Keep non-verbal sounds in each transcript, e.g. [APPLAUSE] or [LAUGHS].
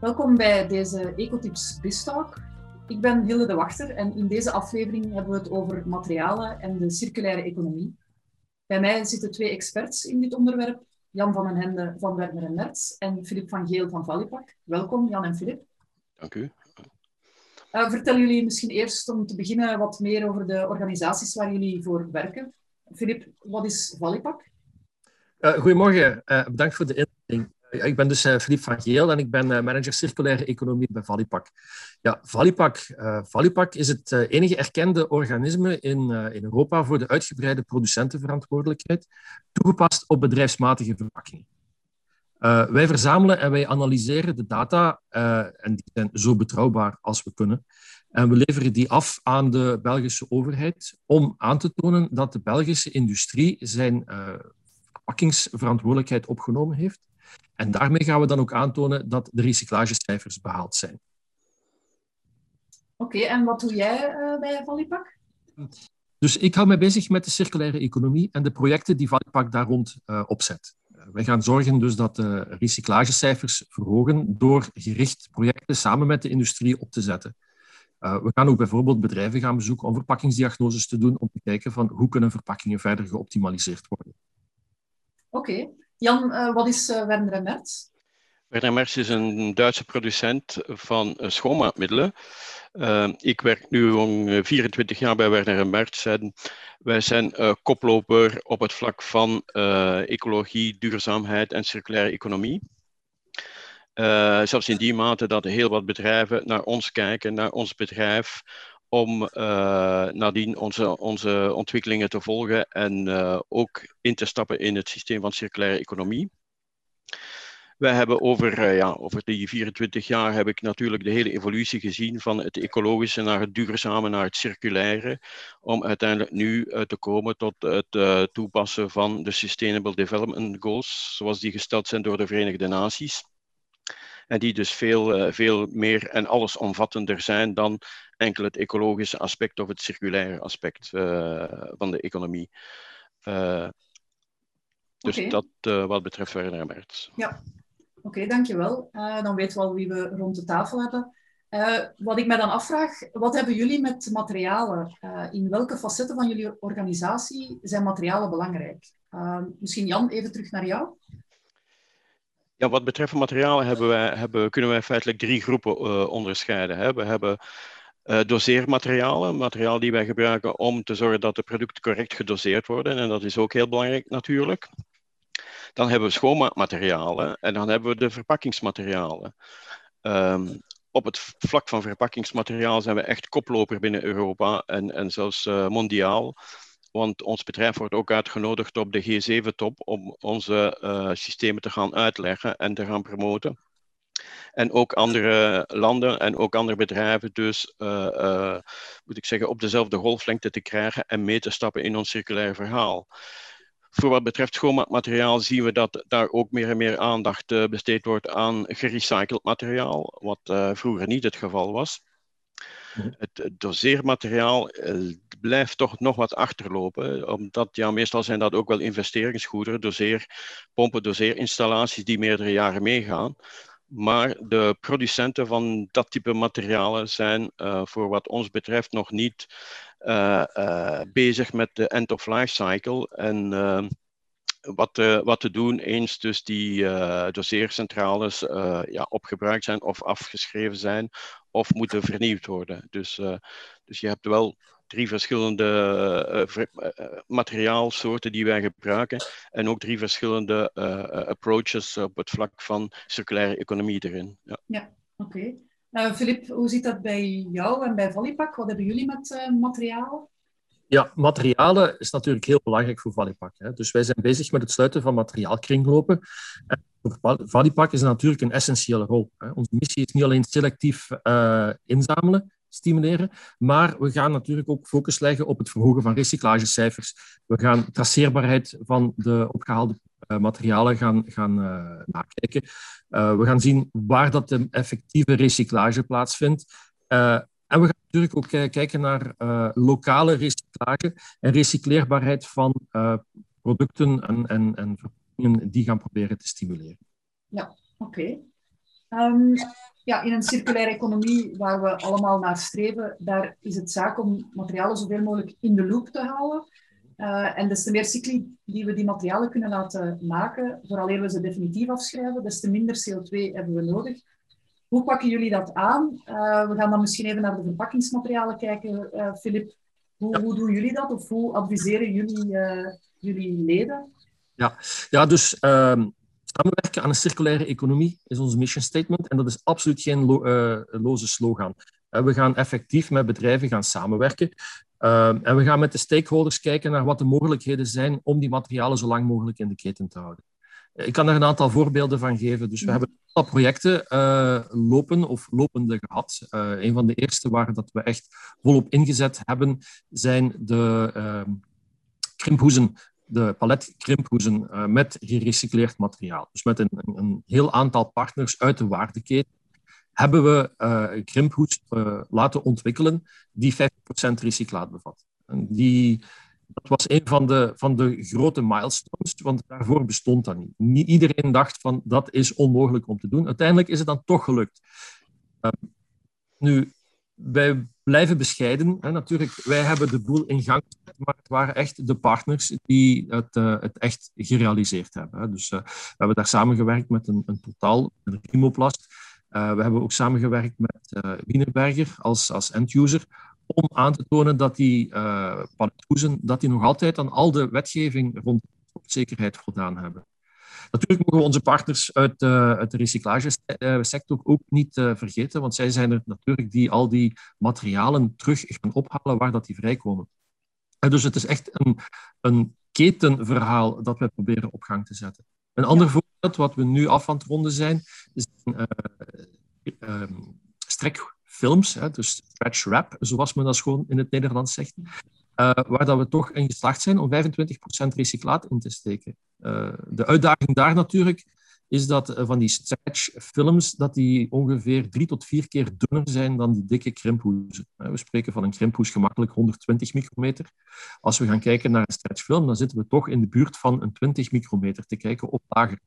Welkom bij deze Ecotips BizTalk. Ik ben Hilde de Wachter en in deze aflevering hebben we het over materialen en de circulaire economie. Bij mij zitten twee experts in dit onderwerp, Jan van den Hende van Werner en Merts en Filip van Geel van Valipak. Welkom Jan en Filip. Dank u. Uh, vertellen jullie misschien eerst om te beginnen wat meer over de organisaties waar jullie voor werken. Filip, wat is Valipak? Uh, goedemorgen, uh, bedankt voor de inleiding. Ik ben dus uh, van Geel en ik ben uh, manager circulaire economie bij Valipak. Ja, Valipak, Valipak is het enige erkende organisme in, in Europa voor de uitgebreide producentenverantwoordelijkheid, toegepast op bedrijfsmatige verpakkingen. wij verzamelen en wij analyseren de data, en die zijn zo betrouwbaar als we kunnen. En we leveren die af aan de Belgische overheid om aan te tonen dat de Belgische industrie zijn verpakkingsverantwoordelijkheid opgenomen heeft en daarmee gaan we dan ook aantonen dat de recyclagecijfers behaald zijn. Oké, en wat doe jij uh, bij Valipak? Dus ik hou mij bezig met de circulaire economie en de projecten die Valipak daar rond uh, opzet. Uh, wij gaan zorgen dus dat de recyclagecijfers verhogen door gericht projecten samen met de industrie op te zetten. we gaan ook bijvoorbeeld bedrijven gaan bezoeken om verpakkingsdiagnoses te doen, om te kijken van hoe kunnen verpakkingen verder geoptimaliseerd worden. Oké. Jan, uh, wat is uh, Werner en? Werner Merz is een Duitse producent van uh, schoonmaakmiddelen. ik werk nu al 24 jaar bij Werner en wij zijn koploper op het vlak van ecologie, duurzaamheid en circulaire economie. Zelfs in die mate dat heel wat bedrijven naar ons kijken, naar ons bedrijf, om uh, nadien onze, onze ontwikkelingen te volgen en uh, ook in te stappen in het systeem van circulaire economie. Wij hebben over, uh, ja, over die 24 jaar heb ik natuurlijk de hele evolutie gezien van het ecologische naar het duurzame, naar het circulaire, om uiteindelijk nu te komen tot het toepassen van de Sustainable Development Goals, zoals die gesteld zijn door de Verenigde Naties. En die dus veel, veel meer en allesomvattender zijn dan enkel het ecologische aspect of het circulaire aspect uh, van de economie. Uh, dus okay. dat wat betreft Werner Merz. Ja, oké, okay, dankjewel. dan weten we al wie we rond de tafel hebben. wat ik mij dan afvraag, wat hebben jullie met materialen? in welke facetten van jullie organisatie zijn materialen belangrijk? misschien Jan, even terug naar jou. Ja, wat betreft materialen hebben wij, hebben, kunnen wij feitelijk drie groepen uh, onderscheiden. Hè. We hebben uh, doseermaterialen, materiaal die wij gebruiken om te zorgen dat de producten correct gedoseerd worden. En dat is ook heel belangrijk natuurlijk. Dan hebben we schoonmaakmaterialen en dan hebben we de verpakkingsmaterialen. Um, op het vlak van verpakkingsmateriaal zijn we echt koploper binnen Europa en, en zelfs uh, mondiaal. Want ons bedrijf wordt ook uitgenodigd op de G7-top om onze uh, systemen te gaan uitleggen en te gaan promoten. En ook andere landen en ook andere bedrijven dus, uh, uh, moet ik zeggen, op dezelfde golflengte te krijgen en mee te stappen in ons circulaire verhaal. Voor wat betreft schoonmaakmateriaal zien we dat daar ook meer en meer aandacht besteed wordt aan gerecycled materiaal, wat vroeger niet het geval was. Mhm. Het doseermateriaal blijft toch nog wat achterlopen, omdat ja, meestal zijn dat ook wel investeringsgoederen, doseerpompen, doseerinstallaties die meerdere jaren meegaan. Maar de producenten van dat type materialen zijn uh, voor wat ons betreft nog niet uh, bezig met de end-of-life cycle. En wat, wat te doen eens dus die doseercentrales ja, opgebruikt zijn of afgeschreven zijn of moeten vernieuwd worden. Dus, dus je hebt wel drie verschillende uh, uh, materiaalsoorten die wij gebruiken en ook drie verschillende uh, approaches op het vlak van circulaire economie erin. Ja, ja oké. Okay. Filip, hoe zit dat bij jou en bij Valipak? Wat hebben jullie met materialen? Ja, materialen is natuurlijk heel belangrijk voor Valipak. Hè. Dus wij zijn bezig met het sluiten van materiaalkringlopen. En voor Valipak is natuurlijk een essentiële rol. Onze missie is niet alleen selectief inzamelen, stimuleren. Maar we gaan natuurlijk ook focus leggen op het verhogen van recyclagecijfers. We gaan traceerbaarheid van de opgehaalde uh, materialen gaan, gaan uh, nakijken. We gaan zien waar dat de effectieve recyclage plaatsvindt. en we gaan natuurlijk ook kijken naar lokale recyclage en recycleerbaarheid van producten en, en, en verpakkingen die gaan proberen te stimuleren. Ja, oké. Okay. Ehm, ja, in een circulaire economie waar we allemaal naar streven, daar is het zaak om materialen zoveel mogelijk in de loop te houden. Uh, en des te meer cycli die we die materialen kunnen laten maken, vooral we ze definitief afschrijven, des te minder CO2 hebben we nodig. Hoe pakken jullie dat aan? Uh, we gaan dan misschien even naar de verpakkingsmaterialen kijken, uh, Filip. Hoe, hoe, doen jullie dat of hoe adviseren jullie, jullie leden? Ja, ja dus um, samenwerken aan een circulaire economie is ons mission statement en dat is absoluut geen lo loze slogan. we gaan effectief met bedrijven gaan samenwerken. Ehm, en we gaan met de stakeholders kijken naar wat de mogelijkheden zijn om die materialen zo lang mogelijk in de keten te houden. Ik kan er een aantal voorbeelden van geven. Dus we hebben al projecten uh, lopen of lopende gehad. Uh, een van de eerste waar dat we echt volop ingezet hebben, zijn de uh, krimphoezen, de paletkrimphoezen uh, met gerecycleerd materiaal. Dus met een, een, heel aantal partners uit de waardeketen hebben we uh, een krimphoes uh, laten ontwikkelen die 50% recyclaat bevat. En die, dat was een van de, van de grote milestones, want daarvoor bestond dat niet. Niet iedereen dacht van dat is onmogelijk om te doen. Uiteindelijk is het dan toch gelukt. Uh, nu, wij blijven bescheiden. Hè. Natuurlijk, wij hebben de boel in gang maar het waren echt de partners die het, uh, het echt gerealiseerd hebben. Hè. Dus uh, we hebben daar samengewerkt met een, een totaal, een Rimoplast, uh, we hebben ook samengewerkt met Wienerberger als, als end-user om aan te tonen dat die uh, dat die nog altijd aan al de wetgeving rond zekerheid voldaan hebben. Natuurlijk mogen we onze partners uit, uh, uit de recyclagesector ook niet uh, vergeten, want zij zijn er natuurlijk die al die materialen terug gaan ophalen waar dat die vrijkomen. En dus het is echt een, een ketenverhaal dat wij proberen op gang te zetten. Een ander voorbeeld, wat we nu af aan het ronden zijn, is uh, um, strekfilms, hè, dus stretch wrap, zoals men dat gewoon in het Nederlands zegt, uh, waar dat we toch in geslaagd zijn om 25% recyclaat in te steken. Uh, de uitdaging daar natuurlijk is dat uh, van die stretchfilms dat die ongeveer drie tot vier keer dunner zijn dan die dikke krimphoezen. We spreken van een krimphoes gemakkelijk 120 micrometer. Als we gaan kijken naar een stretchfilm, dan zitten we toch in de buurt van een 20 micrometer te kijken op lager.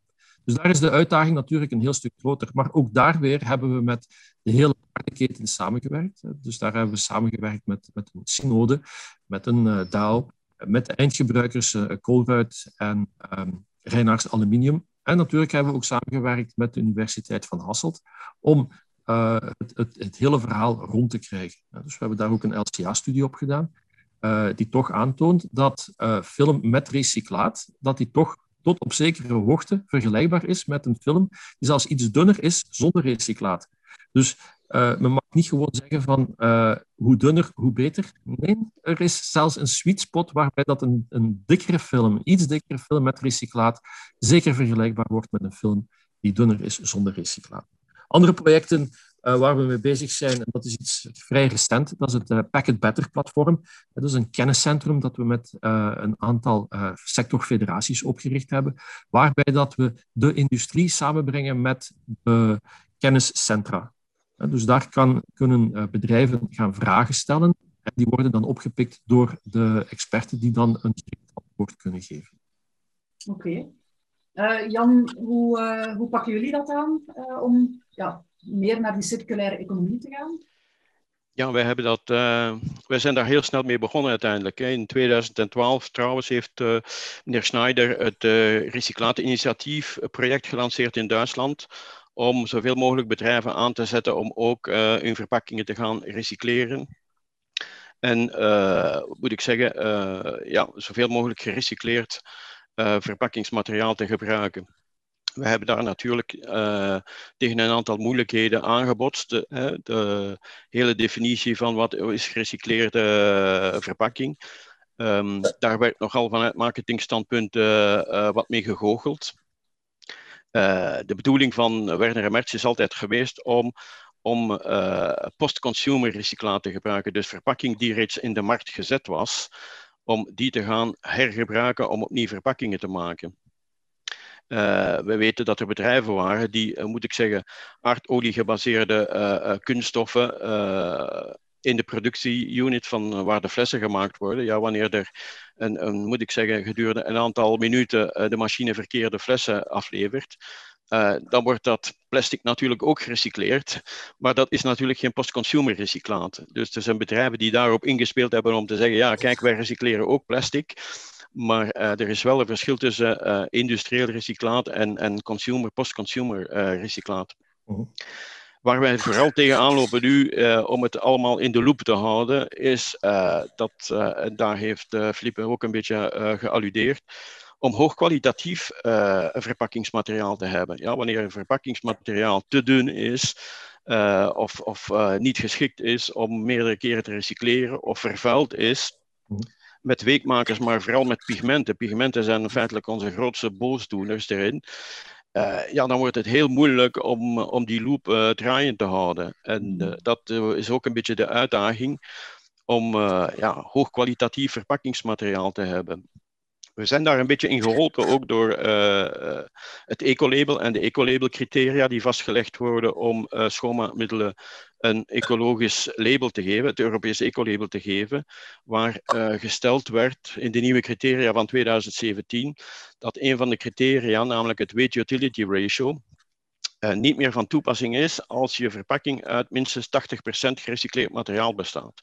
Dus daar is de uitdaging natuurlijk een heel stuk groter. Maar ook daar weer hebben we met de hele waardeketen samengewerkt. Dus daar hebben we samengewerkt met, met een synode, met een uh, DAO, met eindgebruikers uh, en um, Reinaars Aluminium. En natuurlijk hebben we ook samengewerkt met de Universiteit van Hasselt om uh, het, het, het, hele verhaal rond te krijgen. dus we hebben daar ook een LCA-studie op gedaan, die toch aantoont dat film met recyclaat, dat die toch tot op zekere hoogte vergelijkbaar is met een film die zelfs iets dunner is zonder recyclaat. Dus uh, men mag niet gewoon zeggen van uh, hoe dunner, hoe beter. Nee, er is zelfs een sweet spot waarbij dat een, een dikkere film, een iets dikkere film met recyclaat, zeker vergelijkbaar wordt met een film die dunner is zonder recyclaat. Andere projecten uh, waar we mee bezig zijn, en dat is iets vrij recent, dat is het uh, Packet Better platform. Dat is een kenniscentrum dat we met uh, een aantal sectorfederaties opgericht hebben, waarbij dat we de industrie samenbrengen met de kenniscentra. Dus daar kan, kunnen bedrijven gaan vragen stellen en die worden dan opgepikt door de experten die dan een direct antwoord kunnen geven. Oké. Jan, hoe, hoe pakken jullie dat aan om ja, meer naar die circulaire economie te gaan? Ja, wij, hebben dat, uh, wij zijn daar heel snel mee begonnen uiteindelijk. In 2012 trouwens heeft uh, meneer Schneider het uh, project gelanceerd in Duitsland om zoveel mogelijk bedrijven aan te zetten om ook hun verpakkingen te gaan recycleren. En moet ik zeggen, ja, zoveel mogelijk gerecycleerd verpakkingsmateriaal te gebruiken. We hebben daar natuurlijk uh, tegen een aantal moeilijkheden aangebotst. De, de, hele definitie van wat is gerecycleerde uh, verpakking. Um, daar werd nogal vanuit marketingstandpunt wat mee gegoocheld. de bedoeling van Werner en is altijd geweest om, om post-consumer recyclaat te gebruiken. Dus verpakking die reeds in de markt gezet was, om die te gaan hergebruiken om opnieuw verpakkingen te maken. Uh, we weten dat er bedrijven waren die, uh, moet ik zeggen, aardolie gebaseerde uh, kunststoffen in de productieunit van waar de flessen gemaakt worden. Ja, wanneer er, een, een, moet ik zeggen, gedurende een aantal minuten de machine verkeerde flessen aflevert, dan wordt dat plastic natuurlijk ook gerecycleerd. Maar dat is natuurlijk geen post-consumer recyclaat. Dus er zijn bedrijven die daarop ingespeeld hebben om te zeggen: ja, kijk, wij recycleren ook plastic. Maar er is wel een verschil tussen industrieel recyclaat en, en consumer, post-consumer recyclaat. Mhm. Waar wij vooral tegenaan lopen nu, uh, om het allemaal in de loop te houden, is uh, dat, uh, en daar heeft Philippe ook een beetje gealludeerd, om hoogkwalitatief verpakkingsmateriaal te hebben. Ja, wanneer een verpakkingsmateriaal te dun is, of, of niet geschikt is om meerdere keren te recycleren, of vervuild is, mhm. Met weekmakers, maar vooral met pigmenten. Pigmenten zijn feitelijk onze grootste boosdoeners erin. Uh, ja, dan wordt het heel moeilijk om, om die loop uh, draaiend te houden. En uh, dat is ook een beetje de uitdaging om ja, hoogkwalitatief verpakkingsmateriaal te hebben. We zijn daar een beetje in geholpen ook door het ecolabel en de ecolabel criteria die vastgelegd worden om schoonmaakmiddelen een ecologisch label te geven, het Europese ecolabel te geven, waar uh, gesteld werd in de nieuwe criteria van 2017 dat een van de criteria, namelijk het weight utility ratio, uh, niet meer van toepassing is als je verpakking uit minstens 80% gerecycleerd materiaal bestaat.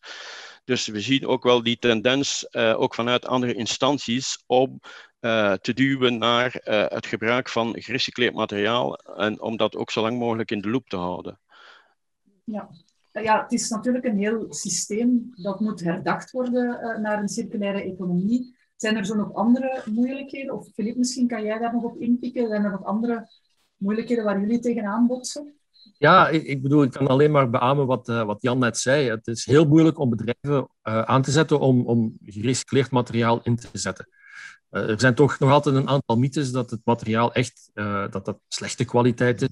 Dus we zien ook wel die tendens, uh, ook vanuit andere instanties, om te duwen naar het gebruik van gerecycleerd materiaal en om dat ook zo lang mogelijk in de loop te houden. Ja. ja, het is natuurlijk een heel systeem dat moet herdacht worden naar een circulaire economie. Zijn er zo nog andere moeilijkheden? Of Filip, misschien kan jij daar nog op inpikken. Zijn er nog andere moeilijkheden waar jullie tegenaan botsen? Ja, ik, bedoel, ik kan alleen maar beamen wat, uh, wat Jan net zei. Het is heel moeilijk om bedrijven uh, aan te zetten om, om gerecycleerd materiaal in te zetten. Uh, er zijn toch nog altijd een aantal mythes dat het materiaal echt dat dat slechte kwaliteit is.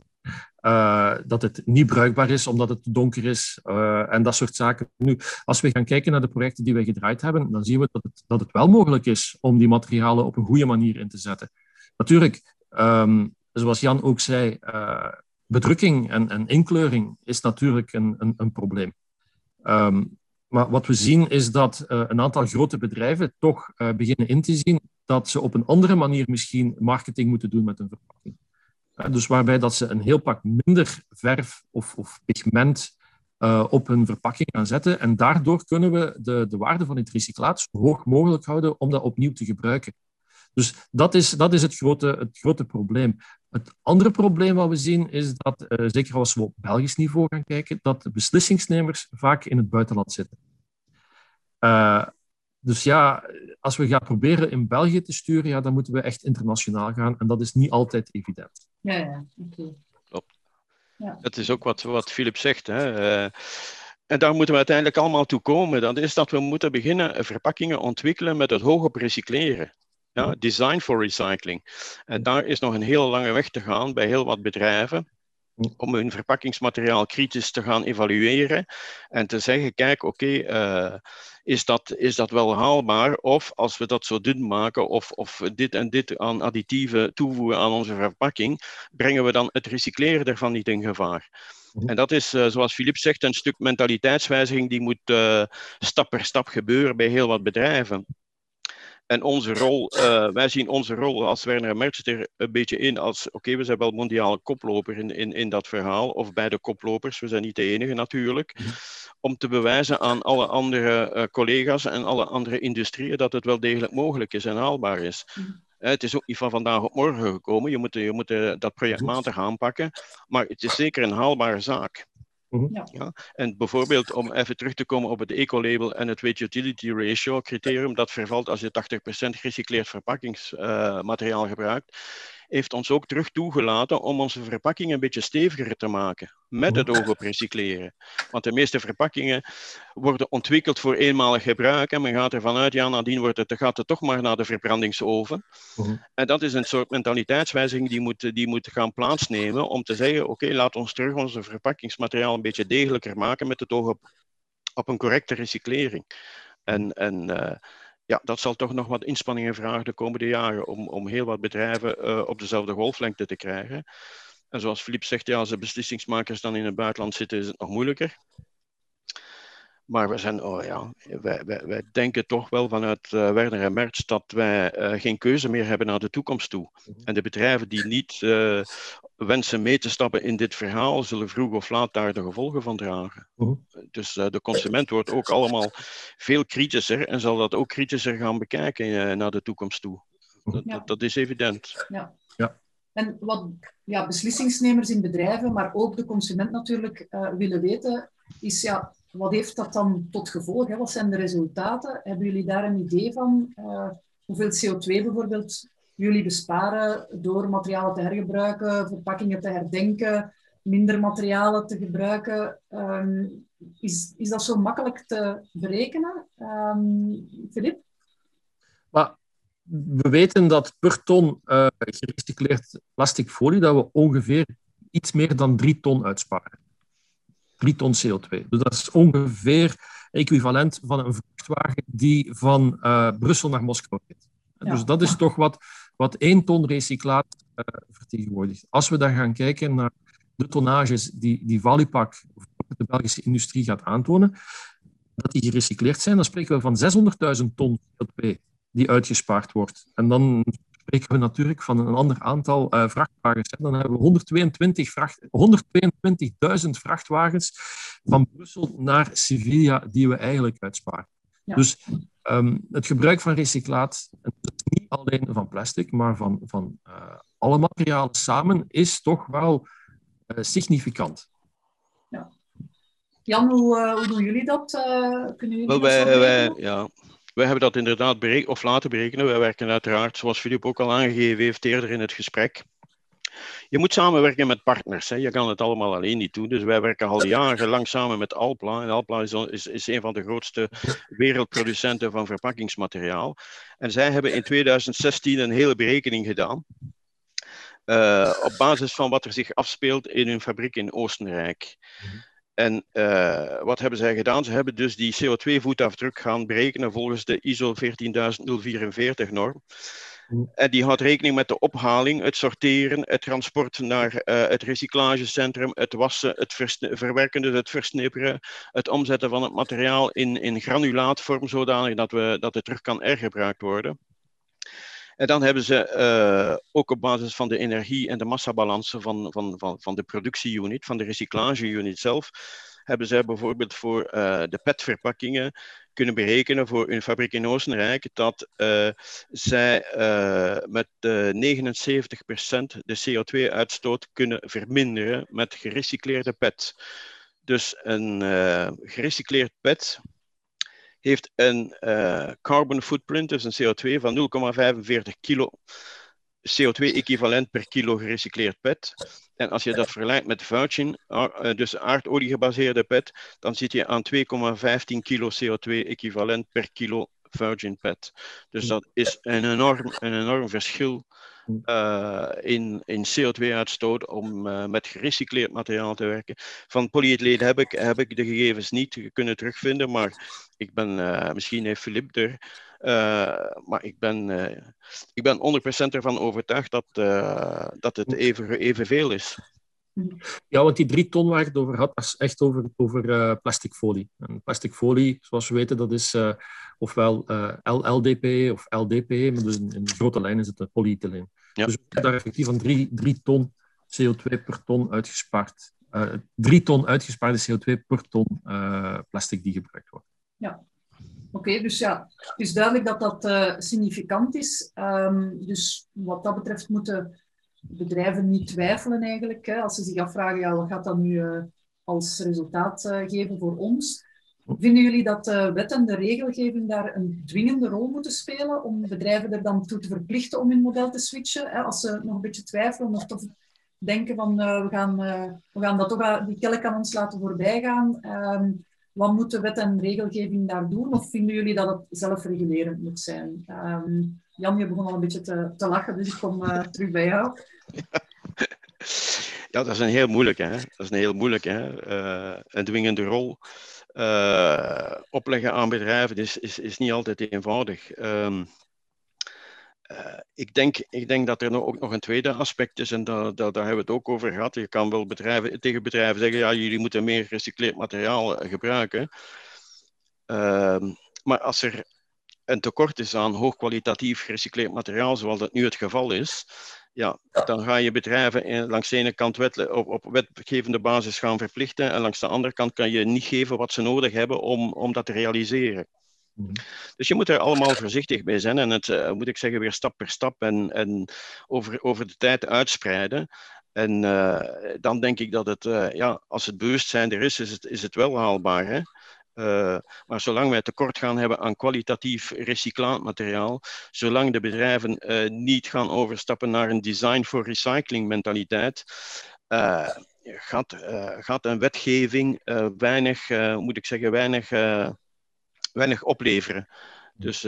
Dat het niet bruikbaar is omdat het donker is en dat soort zaken. Nu, als we gaan kijken naar de projecten die we gedraaid hebben, dan zien we dat het, dat het wel mogelijk is om die materialen op een goede manier in te zetten. Natuurlijk, um, zoals Jan ook zei, uh, bedrukking en, inkleuring is natuurlijk een, een, een probleem. Um, maar wat we zien is dat een aantal grote bedrijven toch beginnen in te zien dat ze op een andere manier misschien marketing moeten doen met hun verpakking. Dus waarbij dat ze een heel pak minder verf of, of pigment op hun verpakking gaan zetten. En daardoor kunnen we de, de waarde van het recyclaat zo hoog mogelijk houden om dat opnieuw te gebruiken. Dus dat is, dat is het, grote, het grote probleem. Het andere probleem wat we zien is dat, uh, zeker als we op Belgisch niveau gaan kijken, dat de beslissingsnemers vaak in het buitenland zitten. Uh, dus ja, als we gaan proberen in België te sturen, ja, dan moeten we echt internationaal gaan. En dat is niet altijd evident. Ja, ja, oké. Klopt. Ja. Dat is ook wat, wat Philip zegt. Hè. Uh, en daar moeten we uiteindelijk allemaal toe komen. Dat is dat we moeten beginnen verpakkingen ontwikkelen met het hoog op recycleren. Ja, design for recycling. En daar is nog een hele lange weg te gaan bij heel wat bedrijven om hun verpakkingsmateriaal kritisch te gaan evalueren en te zeggen, kijk, oké, okay, uh, is, dat, is dat wel haalbaar? Of als we dat zo dun maken of, of dit en dit aan additieven toevoegen aan onze verpakking, brengen we dan het recycleren ervan niet in gevaar? Mhm. En dat is, uh, zoals Filip zegt, een stuk mentaliteitswijziging die moet uh, stap per stap gebeuren bij heel wat bedrijven. En onze rol, uh, wij zien onze rol als Werner Mertz er een beetje in als, oké, we zijn wel mondiale koploper in, in, in dat verhaal, of bij de koplopers, we zijn niet de enige natuurlijk, mhm. om te bewijzen aan alle andere uh, collega's en alle andere industrieën dat het wel degelijk mogelijk is en haalbaar is. Mm. Het is ook niet van vandaag op morgen gekomen. Je moet, je moet dat project matig aanpakken. Maar het is zeker een haalbare zaak. Mhm. Ja. ja. En bijvoorbeeld om even terug te komen op het ecolabel en het weight utility ratio criterium, dat vervalt als je 80% gerecycleerd verpakkingsmateriaal uh, gebruikt heeft ons ook terug toegelaten om onze verpakking een beetje steviger te maken. Met het oog op recycleren. Want de meeste verpakkingen worden ontwikkeld voor eenmalig gebruik. En men gaat ervan uit, ja, nadien wordt het, gaat het toch maar naar de verbrandingsoven. En dat is een soort mentaliteitswijziging die moet, die moet gaan plaatsnemen om te zeggen, oké, laat ons terug onze verpakkingsmateriaal een beetje degelijker maken met het oog op, op een correcte recyclering. En, en uh, ja, dat zal toch nog wat inspanningen vragen de komende jaren om, om heel wat bedrijven uh, op dezelfde golflengte te krijgen. En zoals Filip zegt, ja, als de beslissingsmakers dan in het buitenland zitten, is het nog moeilijker. Maar we zijn, oh ja, wij, wij, wij denken toch wel vanuit uh, Werner en Merz dat wij uh, geen keuze meer hebben naar de toekomst toe. Mhm. En de bedrijven die niet uh, wensen mee te stappen in dit verhaal, zullen vroeg of laat daar de gevolgen van dragen. Mhm. Dus uh, de consument wordt ook allemaal veel kritischer en zal dat ook kritischer gaan bekijken uh, naar de toekomst toe. Dat, Ja. dat, dat is evident. Ja. Ja. En wat ja, beslissingsnemers in bedrijven, maar ook de consument natuurlijk eh, willen weten, is ja, wat heeft dat dan tot gevolg? Hè? Wat zijn de resultaten? Hebben jullie daar een idee van? Eh, hoeveel CO2 bijvoorbeeld jullie besparen door materialen te hergebruiken, verpakkingen te herdenken, minder materialen te gebruiken? Ehm, is, is dat zo makkelijk te berekenen? Filip? Maar we weten dat per ton uh, gerecycleerd plastic folie dat we ongeveer iets meer dan drie ton uitsparen. Ton CO2. Dus dat is ongeveer equivalent van een vrachtwagen die van uh, Brussel naar Moskou rijdt. Ja. Dus dat is toch wat, wat één ton recyclaat uh, vertegenwoordigt. Als we dan gaan kijken naar de tonnages die, die Valipak, de Belgische industrie, gaat aantonen, dat die gerecycleerd zijn, dan spreken we van 600.000 ton CO2 die uitgespaard wordt. En dan spreken we natuurlijk van een ander aantal uh, vrachtwagens. Dan hebben we 122 vracht, 122.000 vrachtwagens van Brussel naar Sevilla die we eigenlijk uitsparen. Ja. Dus um, het gebruik van recyclaat, niet alleen van plastic, maar van, van uh, alle materialen samen, is toch wel uh, significant. Ja. Jan, hoe, hoe, doen jullie dat? kunnen jullie Wel, dat wij, wij, ja, wij hebben dat inderdaad of laten berekenen. Wij werken uiteraard, zoals Filip ook al aangegeven heeft eerder in het gesprek. Je moet samenwerken met partners. Hè. Je kan het allemaal alleen niet doen. Dus wij werken al jarenlang samen met Alpla. En Alpla is, is, een van de grootste wereldproducenten van verpakkingsmateriaal. En zij hebben in 2016 een hele berekening gedaan. Uh, op basis van wat er zich afspeelt in hun fabriek in Oostenrijk. Mm-hmm. En uh, wat hebben zij gedaan? Ze hebben dus die CO2-voetafdruk gaan berekenen volgens de ISO 14044-norm. Mm. En die houdt rekening met de ophaling, het sorteren, het transport naar uh, het recyclagecentrum, het wassen, het verwerken, dus het versnipperen, het omzetten van het materiaal in, in granulaatvorm, zodanig dat, we, dat het terug kan hergebruikt worden. En dan hebben ze uh, ook op basis van de energie- en de massabalansen van, van, van, van de productieunit, van de recyclageunit zelf, hebben zij bijvoorbeeld voor uh, de PET-verpakkingen kunnen berekenen voor een fabriek in Oostenrijk dat uh, zij met 79% de CO2-uitstoot kunnen verminderen met gerecycleerde PET. Dus een gerecycleerd PET heeft een uh, carbon footprint, dus een CO2 van 0,45 kilo CO2-equivalent per kilo gerecycleerd PET. En als je dat vergelijkt met virgin, uh, dus aardolie gebaseerde PET, dan zit je aan 2,15 kilo CO2-equivalent per kilo virgin PET. Dus dat is een enorm, een enorm verschil uh, in, in CO2-uitstoot om uh, met gerecycleerd materiaal te werken. Van polyethyleen heb ik, heb ik de gegevens niet kunnen terugvinden, maar ik ben, uh, misschien heeft Filip er, maar ik ben, ik ben 100% ervan overtuigd dat, dat het even, evenveel is. Ja, want die drie ton waar het over had, was echt over, over uh, plastic folie. En plastic folie, zoals we weten, dat is ofwel uh, LLDP of LDP, maar dus in, in grote lijnen is het polyethyleen. Ja. Dus we hebben daar effectief van drie, drie ton CO2 per ton uitgespaard. drie ton uitgespaarde CO2 per ton plastic die gebruikt wordt. Ja. Oké, okay, dus ja, het is duidelijk dat dat significant is. Um, dus wat dat betreft moeten bedrijven niet twijfelen eigenlijk. Hè, als ze zich afvragen, ja, wat gaat dat nu uh, als resultaat uh, geven voor ons? Vinden jullie dat de wet en de regelgeving daar een dwingende rol moeten spelen om bedrijven er dan toe te verplichten om hun model te switchen? Hè, als ze nog een beetje twijfelen of toch denken van uh, we, gaan, we gaan dat toch die kelk aan ons laten voorbij gaan. Um, wat moet de wet en regelgeving daar doen? Of vinden jullie dat het zelfregulerend moet zijn? Um, Jan, je begon al een beetje te, te lachen, dus ik kom terug bij jou. [LAUGHS] Ja, dat is een heel moeilijk, hè? Dat is een heel moeilijk, hè? Een dwingende rol uh, opleggen aan bedrijven is, is, is niet altijd eenvoudig. Um, uh, ik, denk, ik denk dat er ook nog een tweede aspect is, en daar, daar, daar hebben we het ook over gehad. Je kan wel bedrijven, tegen bedrijven zeggen, ja, jullie moeten meer gerecycleerd materiaal gebruiken. Uh, maar als er een tekort is aan hoogkwalitatief gerecycleerd materiaal, zoals dat nu het geval is, ja, dan ga je bedrijven langs de ene kant wet, op, op wetgevende basis gaan verplichten en langs de andere kant kan je niet geven wat ze nodig hebben om, om dat te realiseren. Mhm. Dus je moet er allemaal voorzichtig bij zijn en het, uh, moet ik zeggen, weer stap per stap en, en over, over de tijd uitspreiden. En uh, dan denk ik dat het, uh, ja, als het bewustzijn er is, is het, is het wel haalbaar. Hè? Uh, maar zolang wij tekort gaan hebben aan kwalitatief recyclaatmateriaal, zolang de bedrijven uh, niet gaan overstappen naar een design for recycling mentaliteit, uh, gaat, gaat een wetgeving weinig, moet ik zeggen, weinig, weinig opleveren. Dus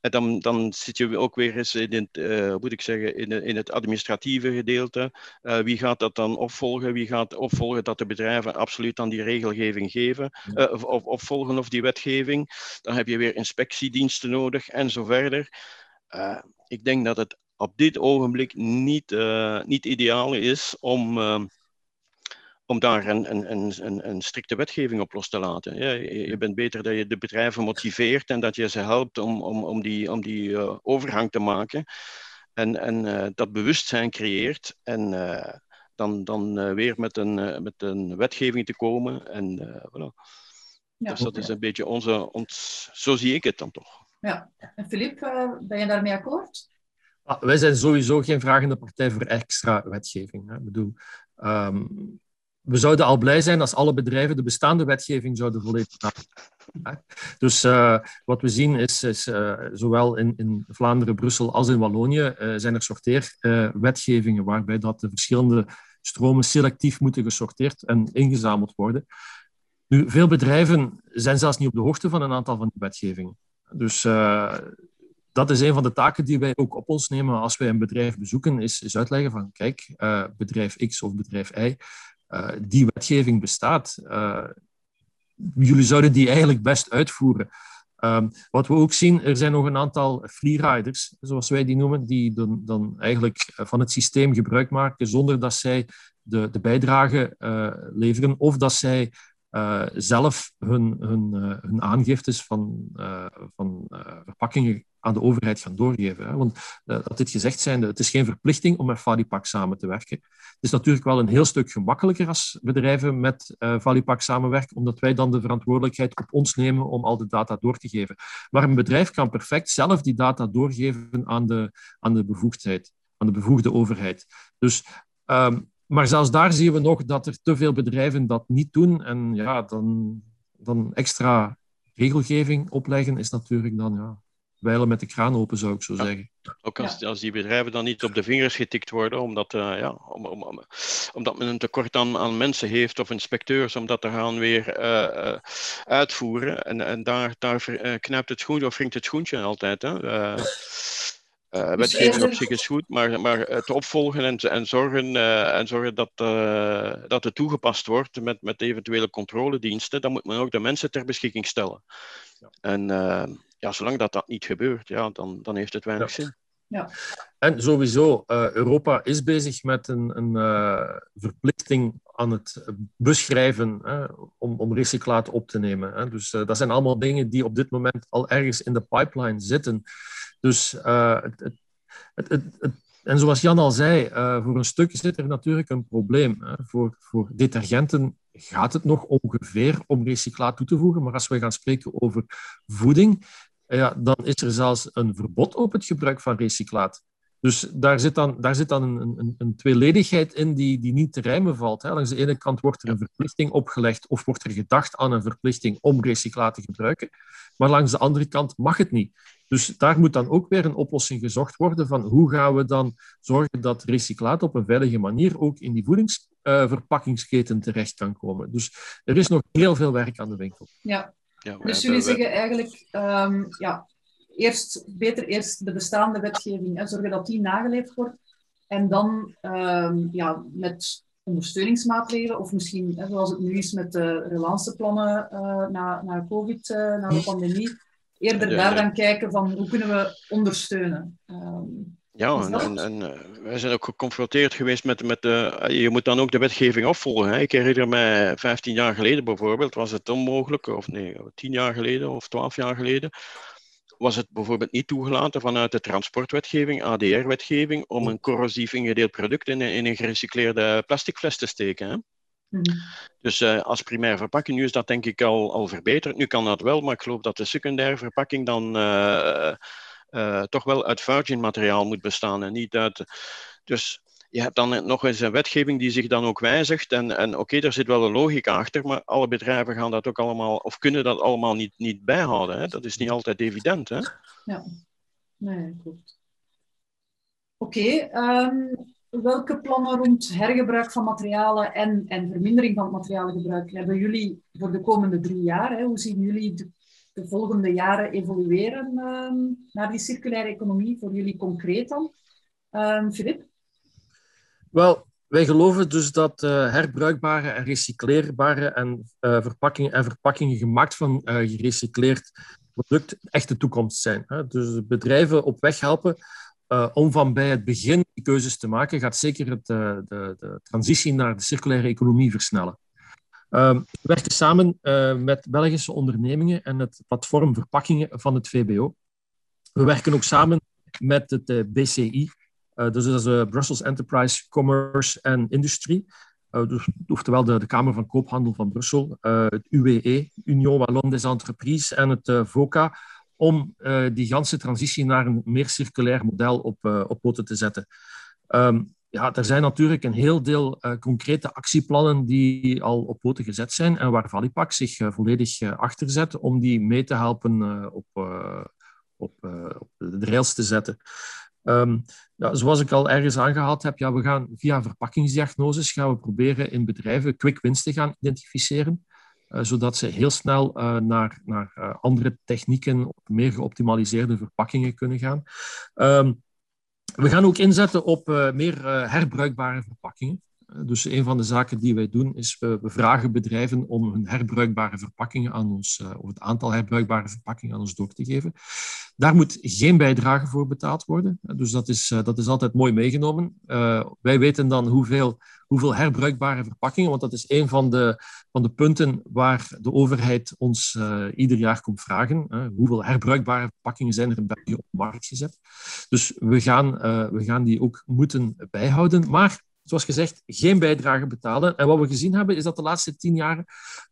en dan, dan zit je ook weer eens in het, uh, moet ik zeggen, in, in het administratieve gedeelte. Uh, wie gaat dat dan opvolgen? Wie gaat opvolgen dat de bedrijven absoluut aan die regelgeving geven, uh, of, of opvolgen of die wetgeving? Dan heb je weer inspectiediensten nodig en zo verder. ik denk dat het op dit ogenblik niet, niet ideaal is om om daar een, een, een, een, strikte wetgeving op los te laten. Ja, je, bent beter dat je de bedrijven motiveert en dat je ze helpt om, om, om die, om die uh, overgang te maken. En, en uh, dat bewustzijn creëert. En uh, dan, dan weer met een, met een wetgeving te komen. En, voilà. ja, dus dat is een beetje onze. Ons, zo zie ik het dan toch. Ja, en Filip, ben je daarmee akkoord? Ah, wij zijn sowieso geen vragende partij voor extra wetgeving. Hè. Ik bedoel, um, we zouden al blij zijn als alle bedrijven de bestaande wetgeving zouden volledig maken. Dus uh, wat we zien is, is uh, zowel in, in, Vlaanderen, Brussel als in Wallonië uh, zijn er sorteerwetgevingen waarbij dat de verschillende stromen selectief moeten gesorteerd en ingezameld worden. Nu, veel bedrijven zijn zelfs niet op de hoogte van een aantal van die wetgevingen. Dus dat is een van de taken die wij ook op ons nemen als wij een bedrijf bezoeken, is, is uitleggen van kijk, bedrijf X of bedrijf Y uh, die wetgeving bestaat. Uh, jullie zouden die eigenlijk best uitvoeren. Um, wat we ook zien, er zijn nog een aantal freeriders, zoals wij die noemen, die dan, dan eigenlijk van het systeem gebruik maken zonder dat zij de, de bijdrage leveren of dat zij uh, zelf hun, hun, uh, hun aangiftes van, uh, van verpakkingen aan de overheid gaan doorgeven. Hè. Want dat dit gezegd zijnde, het is geen verplichting om met Valipak samen te werken. Het is natuurlijk wel een heel stuk gemakkelijker als bedrijven met Valipak samenwerken, omdat wij dan de verantwoordelijkheid op ons nemen om al de data door te geven. Maar een bedrijf kan perfect zelf die data doorgeven aan de, aan de bevoegdheid, aan de bevoegde overheid. Dus um, maar zelfs daar zien we nog dat er te veel bedrijven dat niet doen. En ja, dan, dan extra regelgeving opleggen is natuurlijk dan ja, wijlen met de kraan open, zou ik zo zeggen. Ook als, als die bedrijven dan niet op de vingers getikt worden, omdat, uh, ja, om, om, om, omdat men een tekort aan, aan mensen heeft of inspecteurs, om dat te gaan weer uh, uh, uitvoeren. En, en daar, daar knijpt het schoentje of wringt het schoentje altijd. Hè? Uh, wetgeving op zich is goed, maar, maar het opvolgen en, en zorgen, uh, en zorgen dat, uh, dat het toegepast wordt met, met eventuele controlediensten, dan moet men ook de mensen ter beschikking stellen. Ja. En ja, zolang dat, dat niet gebeurt, ja, dan, dan heeft het weinig ja. zin. Ja. En sowieso, Europa is bezig met een, een verplichting aan het beschrijven om, om recyclaat op te nemen. Hè. Dus dat zijn allemaal dingen die op dit moment al ergens in de pipeline zitten. Dus uh, het, het, het, en zoals Jan al zei, uh, voor een stuk zit er natuurlijk een probleem. Voor, voor detergenten gaat het nog ongeveer om recyclaat toe te voegen, maar als we gaan spreken over voeding, ja, dan is er zelfs een verbod op het gebruik van recyclaat. Dus daar zit dan, daar zit dan een, een, een tweeledigheid in die, die niet te rijmen valt. Hè. Langs de ene kant wordt er een verplichting opgelegd of wordt er gedacht aan een verplichting om recyclaat te gebruiken, maar langs de andere kant mag het niet. Dus daar moet dan ook weer een oplossing gezocht worden van hoe gaan we dan zorgen dat recyclaat op een veilige manier ook in die voedingsverpakkingsketen uh, terecht kan komen. Dus er is nog heel veel werk aan de winkel. Ja, ja dus jullie zeggen eigenlijk, um, ja, eerst, beter eerst de bestaande wetgeving, hè, zorgen dat die nageleefd wordt. En dan um, ja, met ondersteuningsmaatregelen, of misschien, hè, zoals het nu is met de relanceplannen uh, na, na COVID, uh, na de pandemie, eerder daar dan kijken van hoe kunnen we ondersteunen. Um, ja, en, en, en uh, wij zijn ook geconfronteerd geweest met, met de. je moet dan ook de wetgeving opvolgen. Hè. Ik herinner mij 15 jaar geleden bijvoorbeeld, was het onmogelijk, of nee, 10 jaar geleden of 12 jaar geleden, was het bijvoorbeeld niet toegelaten vanuit de transportwetgeving, ADR-wetgeving, om een corrosief ingedeeld product in, in een gerecycleerde plastic fles te steken. Hè? Mhm. Dus uh, als primaire verpakking, nu is dat denk ik al, al verbeterd. Nu kan dat wel, maar ik geloof dat de secundaire verpakking dan uh, uh, toch wel uit virgin materiaal moet bestaan en niet uit. Dus je hebt dan nog eens een wetgeving die zich dan ook wijzigt. En, en oké, okay, er zit wel een logica achter, maar alle bedrijven gaan dat ook allemaal, of kunnen dat allemaal niet, niet bijhouden. Hè? Dat is niet altijd evident. Hè? Ja, nee, klopt. Oké, okay, um, welke plannen rond hergebruik van materialen en, en vermindering van het materialengebruik hebben jullie voor de komende drie jaar? Hè? Hoe zien jullie de, de volgende jaren evolueren um, naar die circulaire economie voor jullie concreet dan? Um, Filip? Wel, wij geloven dus dat uh, herbruikbare en recycleerbare en, uh, verpakkingen en verpakkingen gemaakt van uh, gerecycleerd product echt de toekomst zijn. Hè? Dus bedrijven op weg helpen om van bij het begin die keuzes te maken, gaat zeker het, de, de, transitie naar de circulaire economie versnellen. Ehm, we werken samen met Belgische ondernemingen en het platform Verpakkingen van het VBO. We werken ook samen met het BCI, dus dat Brussels Enterprise Commerce and Industry. Dus, oftewel de, de, Kamer van Koophandel van Brussel, het UWE, Union Wallonne des Entreprises en het VOCA, om die ganse transitie naar een meer circulair model op, op poten te zetten. Um, ja, er zijn natuurlijk een heel deel concrete actieplannen die al op poten gezet zijn en waar Valipak zich volledig achter zet om die mee te helpen op, op, op de rails te zetten. Um, ja, zoals ik al ergens aangehaald heb, ja, we gaan via verpakkingsdiagnoses gaan we proberen in bedrijven quick wins te gaan identificeren, uh, zodat ze heel snel uh, naar, naar uh, andere technieken, meer geoptimaliseerde verpakkingen kunnen gaan. Um, we gaan ook inzetten op meer herbruikbare verpakkingen. Dus een van de zaken die wij doen is we, vragen bedrijven om hun herbruikbare verpakkingen aan ons, of het aantal herbruikbare verpakkingen aan ons door te geven. Daar moet geen bijdrage voor betaald worden. Dus dat is, eh, dat is altijd mooi meegenomen. Uh, wij weten dan hoeveel, hoeveel herbruikbare verpakkingen, want dat is een van de, van de punten waar de overheid ons ieder jaar komt vragen. hoeveel herbruikbare verpakkingen zijn er in België op de markt gezet? Dus we gaan, we gaan die ook moeten bijhouden. Maar zoals gezegd, geen bijdrage betalen. En wat we gezien hebben, is dat de laatste tien jaar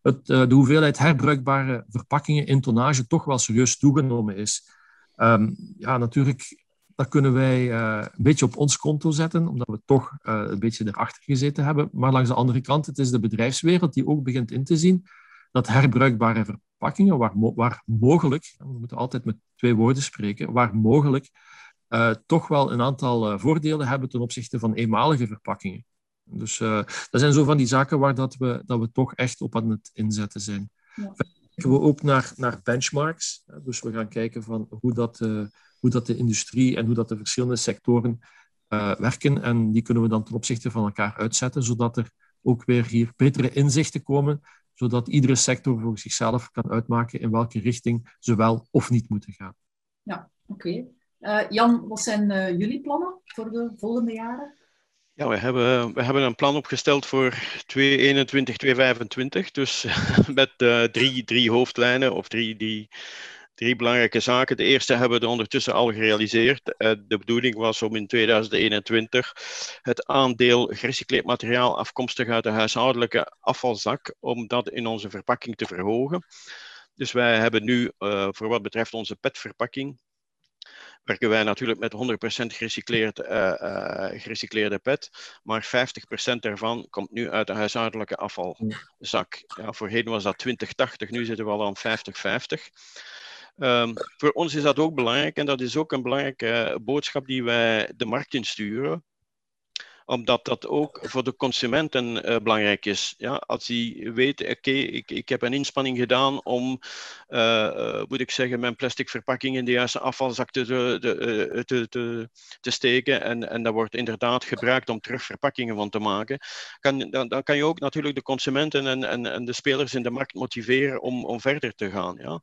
het, de hoeveelheid herbruikbare verpakkingen in tonnage toch wel serieus toegenomen is. Um, ja, natuurlijk, dat kunnen wij uh, een beetje op ons konto zetten, omdat we toch uh, een beetje erachter gezeten hebben. Maar langs de andere kant, het is de bedrijfswereld die ook begint in te zien dat herbruikbare verpakkingen, waar, waar mogelijk, we moeten altijd met twee woorden spreken, waar mogelijk, uh, toch wel een aantal voordelen hebben ten opzichte van eenmalige verpakkingen. Dus dat zijn zo van die zaken waar dat we, dat we toch echt op aan het inzetten zijn. Ja kijken we ook naar, naar benchmarks. Dus we gaan kijken van hoe, dat, uh, hoe dat de industrie en hoe dat de verschillende sectoren werken. En die kunnen we dan ten opzichte van elkaar uitzetten, zodat er ook weer hier betere inzichten komen, zodat iedere sector voor zichzelf kan uitmaken in welke richting ze wel of niet moeten gaan. Ja, oké. Okay. Eh, Jan, wat zijn jullie plannen voor de volgende jaren? Ja, we hebben, we hebben een plan opgesteld voor 2021, 2025. Dus [LAUGHS] met uh, drie, drie hoofdlijnen of drie, die, drie belangrijke zaken. De eerste hebben we ondertussen al gerealiseerd. De bedoeling was om in 2021 het aandeel gerecycleerd materiaal afkomstig uit de huishoudelijke afvalzak, om dat in onze verpakking te verhogen. Dus wij hebben nu voor wat betreft onze petverpakking werken wij natuurlijk met 100% gerecycleerd, uh, uh, gerecycleerde pet. Maar 50% daarvan komt nu uit de huishoudelijke afvalzak. Ja, voorheen was dat 2080, nu zitten we al aan 5050. Um, ehm, voor ons is dat ook belangrijk en dat is ook een belangrijke boodschap die wij de markt insturen omdat dat ook voor de consumenten uh, belangrijk is. Ja, als hij weet, oké, ik, ik heb een inspanning gedaan om, uh, moet ik zeggen, mijn plastic verpakking in de juiste afvalzak te, te, te, te, te steken en, en dat wordt inderdaad gebruikt om terug verpakkingen van te maken, kan, dan, dan kan je ook natuurlijk de consumenten en, en, en de spelers in de markt motiveren om, om verder te gaan. Ja.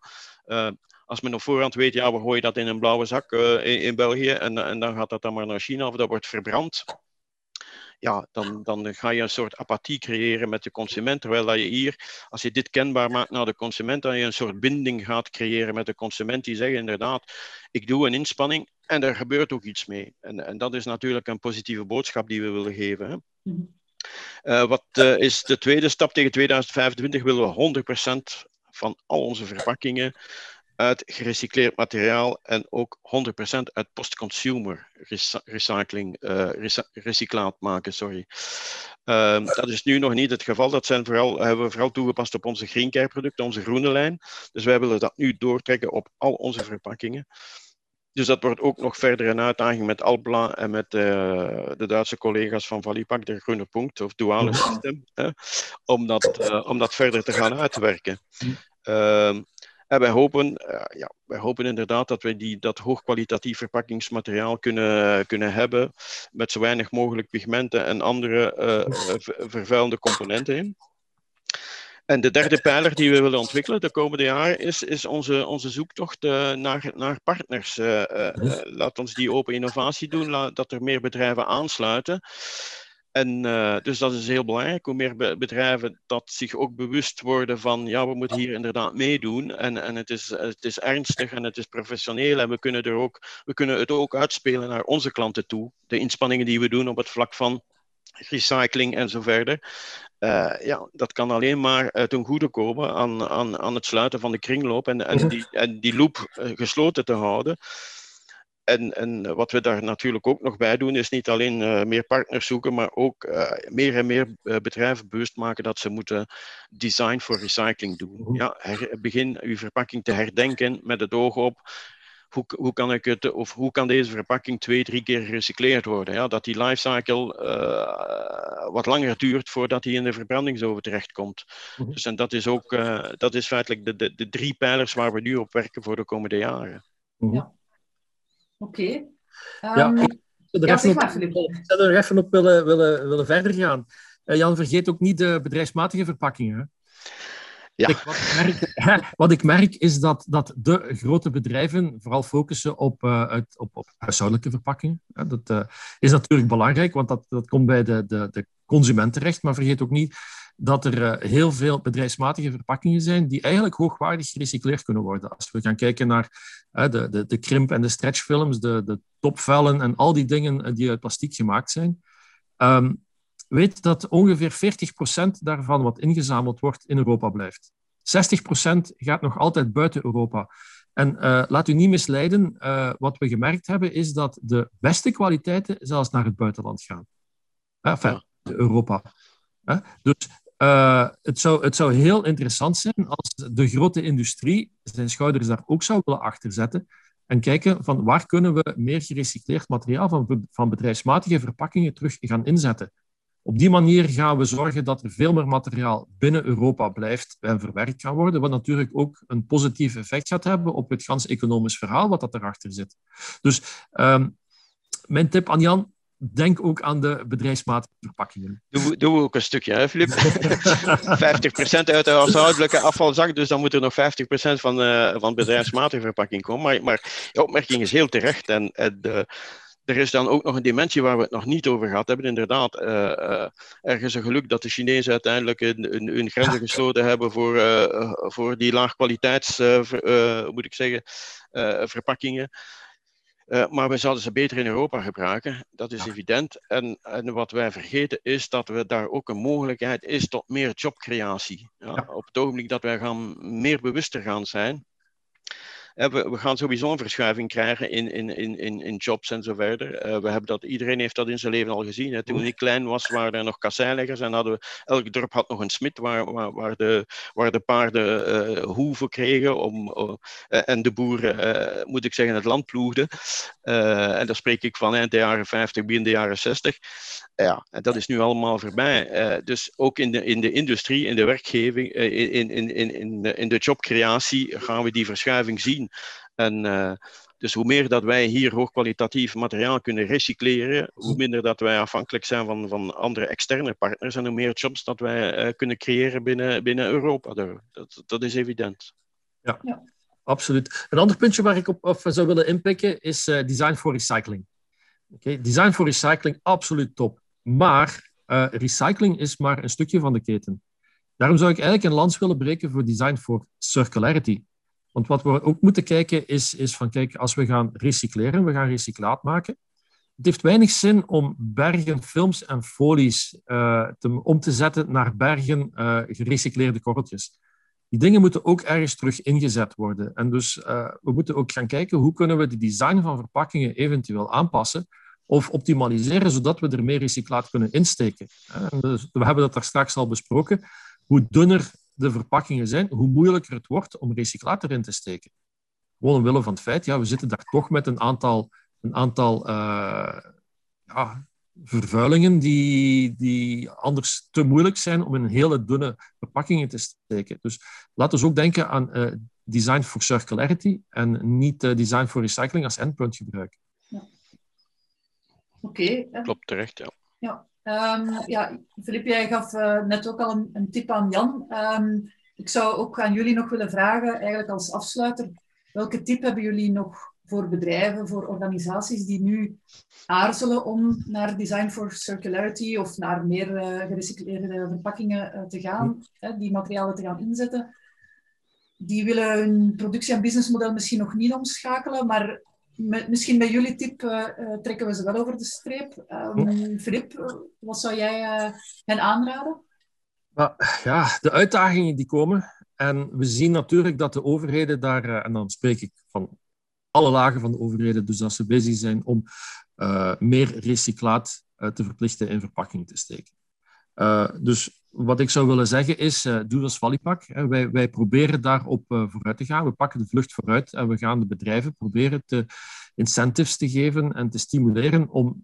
Als men op voorhand weet, ja, we gooien dat in een blauwe zak in, in, België en, en dan gaat dat dan maar naar China of dat wordt verbrand ja, dan, dan ga je een soort apathie creëren met de consument. Terwijl dat je hier, als je dit kenbaar maakt naar de consument, dan je een soort binding gaat creëren met de consument die zegt inderdaad, ik doe een inspanning en er gebeurt ook iets mee. En, en dat is natuurlijk een positieve boodschap die we willen geven. Hè. Mhm. Uh, wat uh, is de tweede stap tegen 2025? Willen we 100% van al onze verpakkingen uit gerecycleerd materiaal en ook 100% uit post-consumer recycling, uh, recyclaat maken. Sorry. Uh, dat is nu nog niet het geval. Dat zijn vooral, hebben we vooral toegepast op onze green care producten, onze groene lijn. Dus wij willen dat nu doortrekken op al onze verpakkingen. Dus dat wordt ook nog verder een uitdaging met Alpla en met uh, de Duitse collega's van Valipak, de Groene Punkt of Duale System, hè, om, dat, uh, om dat verder te gaan uitwerken. Uh, en wij hopen, uh, ja, wij hopen inderdaad dat we die, dat hoogkwalitatief verpakkingsmateriaal kunnen, kunnen hebben met zo weinig mogelijk pigmenten en andere vervuilende componenten in. En de derde pijler die we willen ontwikkelen de komende jaren is, is onze, onze zoektocht uh, naar, naar partners. Uh, uh, laat ons die open innovatie doen, laat, dat er meer bedrijven aansluiten. En dus dat is heel belangrijk, hoe meer bedrijven dat zich ook bewust worden van, ja, we moeten hier inderdaad meedoen. En, en het, is, het is ernstig en het is professioneel en we kunnen, er ook, we kunnen het ook uitspelen naar onze klanten toe. De inspanningen die we doen op het vlak van recycling en zo verder. Uh, ja, dat kan alleen maar ten goede komen aan, aan, aan het sluiten van de kringloop en, en, die, en die loop uh, gesloten te houden. En, en wat we daar natuurlijk ook nog bij doen, is niet alleen uh, meer partners zoeken, maar ook meer en meer bedrijven bewust maken dat ze moeten design voor recycling doen. Ja, her, begin uw verpakking te herdenken met het oog op hoe, hoe, kan ik het, of hoe kan deze verpakking twee, drie keer gerecycleerd worden? Ja, dat die lifecycle uh, wat langer duurt voordat hij in de verbrandingsoven terechtkomt. Mm Dus en dat is ook, uh, dat is feitelijk de, de, de, drie pijlers waar we nu op werken voor de komende jaren. Mhm. Ja. Oké. Okay. Um, ja, ehm, ik zou er, ja, even, op, ik zou er even op willen, willen, willen verder gaan. Uh, Jan, vergeet ook niet de bedrijfsmatige verpakkingen. Ja. wat, ik merk, [LAUGHS] wat, ik merk, is dat, dat de grote bedrijven vooral focussen op, uh, uit, op, op huishoudelijke verpakkingen. Dat uh, is natuurlijk belangrijk, want dat, dat komt bij de, de, de consument terecht. Maar vergeet ook niet dat er uh, heel veel bedrijfsmatige verpakkingen zijn die eigenlijk hoogwaardig gerecycleerd kunnen worden. Als we gaan kijken naar de, de, de krimp- en de stretchfilms, de, de topvellen en al die dingen die uit plastic gemaakt zijn. Um, weet dat ongeveer 40% daarvan wat ingezameld wordt in Europa blijft. 60% gaat nog altijd buiten Europa. En uh, laat u niet misleiden, uh, wat we gemerkt hebben is dat de beste kwaliteiten zelfs naar het buitenland gaan. Enfin, Europa. Dus uh, het, zou, het zou heel interessant zijn als de grote industrie zijn schouders daar ook zou willen achterzetten en kijken van waar kunnen we meer gerecycleerd materiaal van, van bedrijfsmatige verpakkingen terug gaan inzetten. Op die manier gaan we zorgen dat er veel meer materiaal binnen Europa blijft en verwerkt kan worden, wat natuurlijk ook een positief effect gaat hebben op het gans economisch verhaal wat dat erachter zit. Dus um, mijn tip aan Jan, denk ook aan de bedrijfsmatige verpakkingen. Doe, doe ook een stukje, hè, Filip? [LAUGHS] 50% uit de huishoudelijke afvalzak, dus dan moet er nog 50% van, uh, van bedrijfsmatige verpakking komen. Maar, maar je opmerking is heel terecht en, en de er is dan ook nog een dimensie waar we het nog niet over gehad hebben. Inderdaad, uh, uh, ergens een geluk dat de Chinezen uiteindelijk hun, grenzen [LAUGHS] gesloten hebben voor, uh, voor die laagkwaliteits, moet ik zeggen, verpakkingen. Maar we zouden ze beter in Europa gebruiken, dat is evident. En, en, wat wij vergeten is dat we daar ook een mogelijkheid is tot meer jobcreatie. Ja, ja. Op het ogenblik dat wij gaan meer bewuster gaan zijn, we, we, gaan sowieso een verschuiving krijgen in, in, in, in jobs en zo verder. Uh, we hebben dat, iedereen heeft dat in zijn leven al gezien. Hè. Toen ik klein was, waren er nog kasseileggers en hadden we, elk dorp had nog een smid waar, waar, waar, de, waar de paarden uh, hoeven kregen om, uh, en de boeren, moet ik zeggen, het land ploegden. en daar spreek ik van eind de jaren 50, begin de jaren 60. Ja, en dat is nu allemaal voorbij. dus ook in de, in de industrie, in de werkgeving, in, in, in, in, in de jobcreatie gaan we die verschuiving zien. En uh, dus hoe meer dat wij hier hoogkwalitatief materiaal kunnen recycleren, hoe minder dat wij afhankelijk zijn van, van andere externe partners en hoe meer jobs dat wij uh, kunnen creëren binnen, binnen Europa. Dat, dat is evident. Ja, ja, absoluut. Een ander puntje waar ik op, op zou willen inpikken is uh, design for recycling. Okay, design for recycling, absoluut top. Maar recycling is maar een stukje van de keten. Daarom zou ik eigenlijk een lans willen breken voor design for circularity. Want wat we ook moeten kijken is, is van, kijk, als we gaan recycleren, we gaan recyclaat maken, het heeft weinig zin om bergen films en folies te, om te zetten naar bergen uh, gerecycleerde korreltjes. Die dingen moeten ook ergens terug ingezet worden. En dus uh, we moeten ook gaan kijken hoe kunnen we de design van verpakkingen eventueel aanpassen of optimaliseren, zodat we er meer recyclaat kunnen insteken. Dus we hebben dat daar straks al besproken. Hoe dunner de verpakkingen zijn, hoe moeilijker het wordt om recyclaat erin te steken. Gewoon omwille van het feit, ja, we zitten daar toch met een aantal een aantal uh, ja, vervuilingen die, die anders te moeilijk zijn om in hele dunne verpakkingen te steken. Dus laten we ook denken aan uh, design for circularity en niet uh, design for recycling als endpoint gebruiken. Ja. Oké. Okay. Klopt, terecht, ja. Ja, um, ja Filip, jij gaf net ook al een, een tip aan Jan. Um, ik zou ook aan jullie nog willen vragen, eigenlijk als afsluiter, welke tip hebben jullie nog voor bedrijven, voor organisaties die nu aarzelen om naar design for circularity of naar meer uh, gerecycleerde verpakkingen uh, te gaan, die materialen te gaan inzetten. Die willen hun productie- en businessmodel misschien nog niet omschakelen, maar met, misschien bij jullie tip uh, trekken we ze wel over de streep. Um, Filip, wat zou jij hen aanraden? ja, de uitdagingen die komen. En we zien natuurlijk dat de overheden daar, en dan spreek ik van alle lagen van de overheden, dus dat ze bezig zijn om meer recyclaat te verplichten in verpakking te steken. Dus wat ik zou willen zeggen is, doe als Valipak. Hè. Wij, wij proberen daarop vooruit te gaan. We pakken de vlucht vooruit en we gaan de bedrijven proberen te incentives te geven en te stimuleren om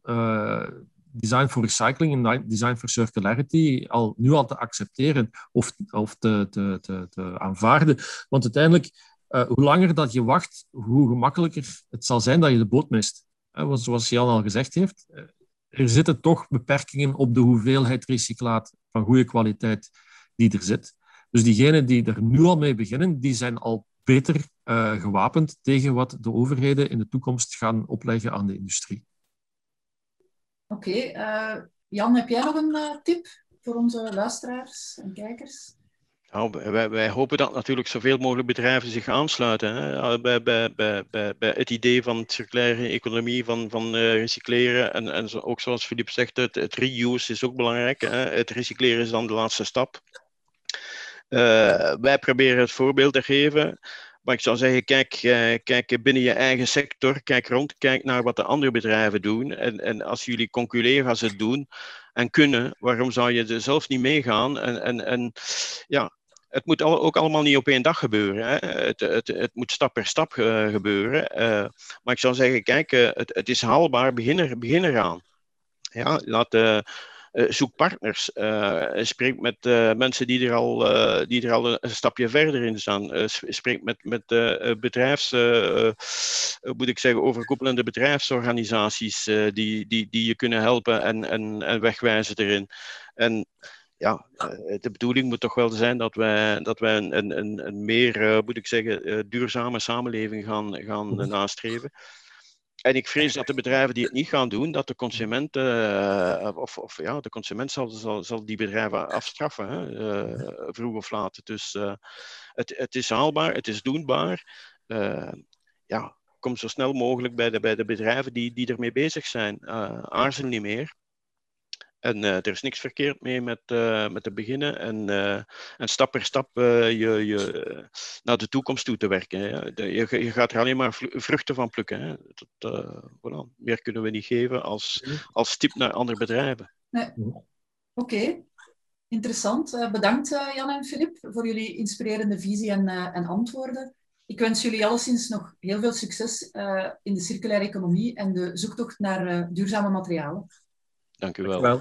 design for recycling en design for circularity al, nu al te accepteren of, of te, aanvaarden. Want uiteindelijk uh, hoe langer dat je wacht, hoe gemakkelijker het zal zijn dat je de boot mist. Uh, zoals Jan al gezegd heeft, uh, er zitten toch beperkingen op de hoeveelheid recyclaat van goede kwaliteit die er zit. Dus diegenen die er nu al mee beginnen, die zijn al beter gewapend tegen wat de overheden in de toekomst gaan opleggen aan de industrie. Oké, okay, Jan, heb jij nog een tip voor onze luisteraars en kijkers? Nou, wij, hopen dat natuurlijk zoveel mogelijk bedrijven zich aansluiten hè, bij, bij, bij, bij, het idee van circulaire economie, van, van uh, recycleren. En, en ook zoals Filip zegt, het, reuse is ook belangrijk. Hè. Het recycleren is dan de laatste stap. Uh, wij proberen het voorbeeld te geven. Maar ik zou zeggen, kijk, uh, kijk binnen je eigen sector, kijk rond, kijk naar wat de andere bedrijven doen. En, en als jullie conculega's het doen en kunnen, waarom zou je er zelf niet meegaan? En, en, en ja, het moet ook allemaal niet op één dag gebeuren. Hè. Het, het, het, moet stap per stap gebeuren. Uh, maar ik zou zeggen, kijk, uh, het, het, is haalbaar, begin, er, begin eraan. Ja, laat, zoek partners. spreek met mensen die er, al, die er al een stapje verder in staan. spreek met, met bedrijfs, moet ik zeggen, overkoepelende bedrijfsorganisaties die, die, die je kunnen helpen en, en, en wegwijzen erin. En ja, eh, de bedoeling moet toch wel zijn dat wij, dat wij een, een, een meer, uh, moet ik zeggen, uh, duurzame samenleving gaan, gaan mhm. nastreven. En ik vrees dat de bedrijven die het niet gaan doen, dat de consument, uh, of, of, ja, de consument zal, zal, zal die bedrijven afstraffen, hè, vroeg of laat. Dus het, het is haalbaar, het is doenbaar. ja, kom zo snel mogelijk bij de, bij de bedrijven die, die ermee bezig zijn. aarzel niet meer. En uh, er is niks verkeerd mee met, uh, met te beginnen en, uh, en stap per stap je, je naar de toekomst toe te werken. Hè. De, je, je, gaat er alleen maar vruchten van plukken. Hè. Dat, voilà. Meer kunnen we niet geven als, als tip naar andere bedrijven. Nee. Oké, okay. interessant. bedankt Jan en Filip voor jullie inspirerende visie en, en antwoorden. Ik wens jullie alleszins nog heel veel succes in de circulaire economie en de zoektocht naar duurzame materialen. Dank u wel.